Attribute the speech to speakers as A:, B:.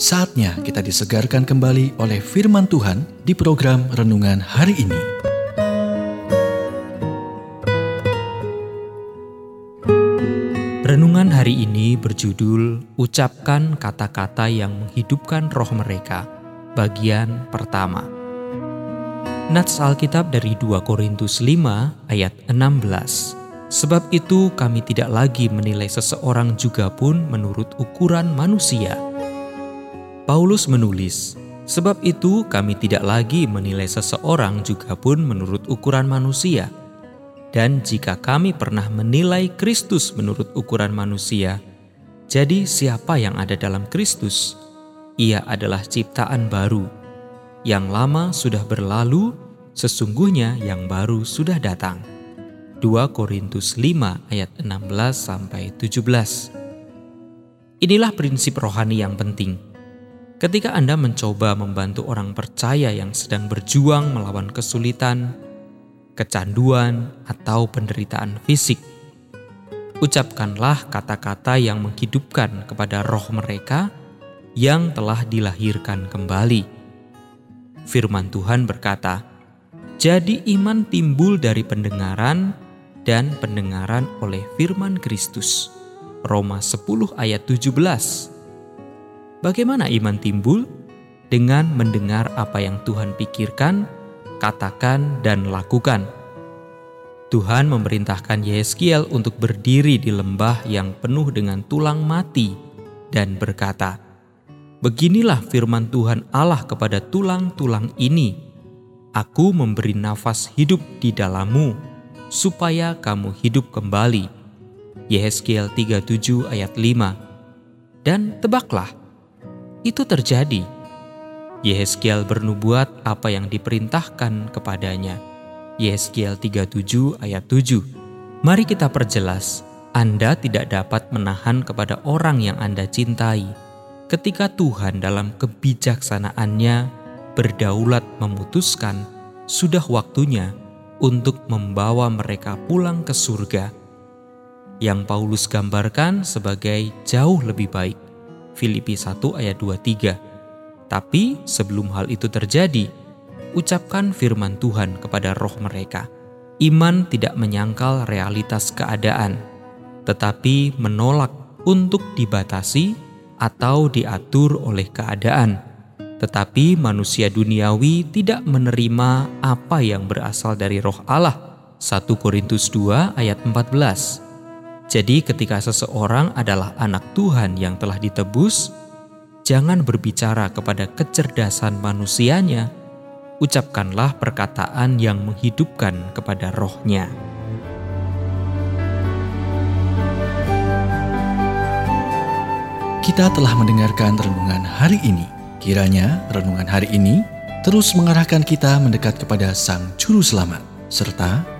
A: Saatnya kita disegarkan kembali oleh firman Tuhan di program renungan hari ini.
B: Renungan hari ini berjudul Ucapkan kata-kata yang menghidupkan roh mereka, bagian pertama. Nats Alkitab dari 2 Korintus 5 ayat 16. Sebab itu kami tidak lagi menilai seseorang juga pun menurut ukuran manusia, Paulus menulis, Sebab itu kami tidak lagi menilai seseorang juga pun menurut ukuran manusia. Dan jika kami pernah menilai Kristus menurut ukuran manusia, jadi siapa yang ada dalam Kristus? Ia adalah ciptaan baru. Yang lama sudah berlalu, sesungguhnya yang baru sudah datang. 2 Korintus 5 ayat 16 sampai 17. Inilah prinsip rohani yang penting Ketika Anda mencoba membantu orang percaya yang sedang berjuang melawan kesulitan, kecanduan, atau penderitaan fisik, ucapkanlah kata-kata yang menghidupkan kepada roh mereka yang telah dilahirkan kembali. Firman Tuhan berkata, "Jadi iman timbul dari pendengaran, dan pendengaran oleh firman Kristus." Roma 10 ayat 17 Bagaimana iman timbul? Dengan mendengar apa yang Tuhan pikirkan, katakan, dan lakukan. Tuhan memerintahkan Yeskiel untuk berdiri di lembah yang penuh dengan tulang mati dan berkata, Beginilah firman Tuhan Allah kepada tulang-tulang ini, Aku memberi nafas hidup di dalammu, supaya kamu hidup kembali. Yeskiel 37 ayat 5 Dan tebaklah, itu terjadi. Yehezkiel bernubuat apa yang diperintahkan kepadanya. Yehezkiel 37 ayat 7. Mari kita perjelas, Anda tidak dapat menahan kepada orang yang Anda cintai ketika Tuhan dalam kebijaksanaannya berdaulat memutuskan sudah waktunya untuk membawa mereka pulang ke surga yang Paulus gambarkan sebagai jauh lebih baik Filipi 1 ayat 23. Tapi sebelum hal itu terjadi, ucapkan firman Tuhan kepada roh mereka. Iman tidak menyangkal realitas keadaan, tetapi menolak untuk dibatasi atau diatur oleh keadaan. Tetapi manusia duniawi tidak menerima apa yang berasal dari roh Allah. 1 Korintus 2 ayat 14 jadi, ketika seseorang adalah anak Tuhan yang telah ditebus, jangan berbicara kepada kecerdasan manusianya, ucapkanlah perkataan yang menghidupkan kepada rohnya.
A: Kita telah mendengarkan renungan hari ini. Kiranya renungan hari ini terus mengarahkan kita mendekat kepada Sang Juru Selamat, serta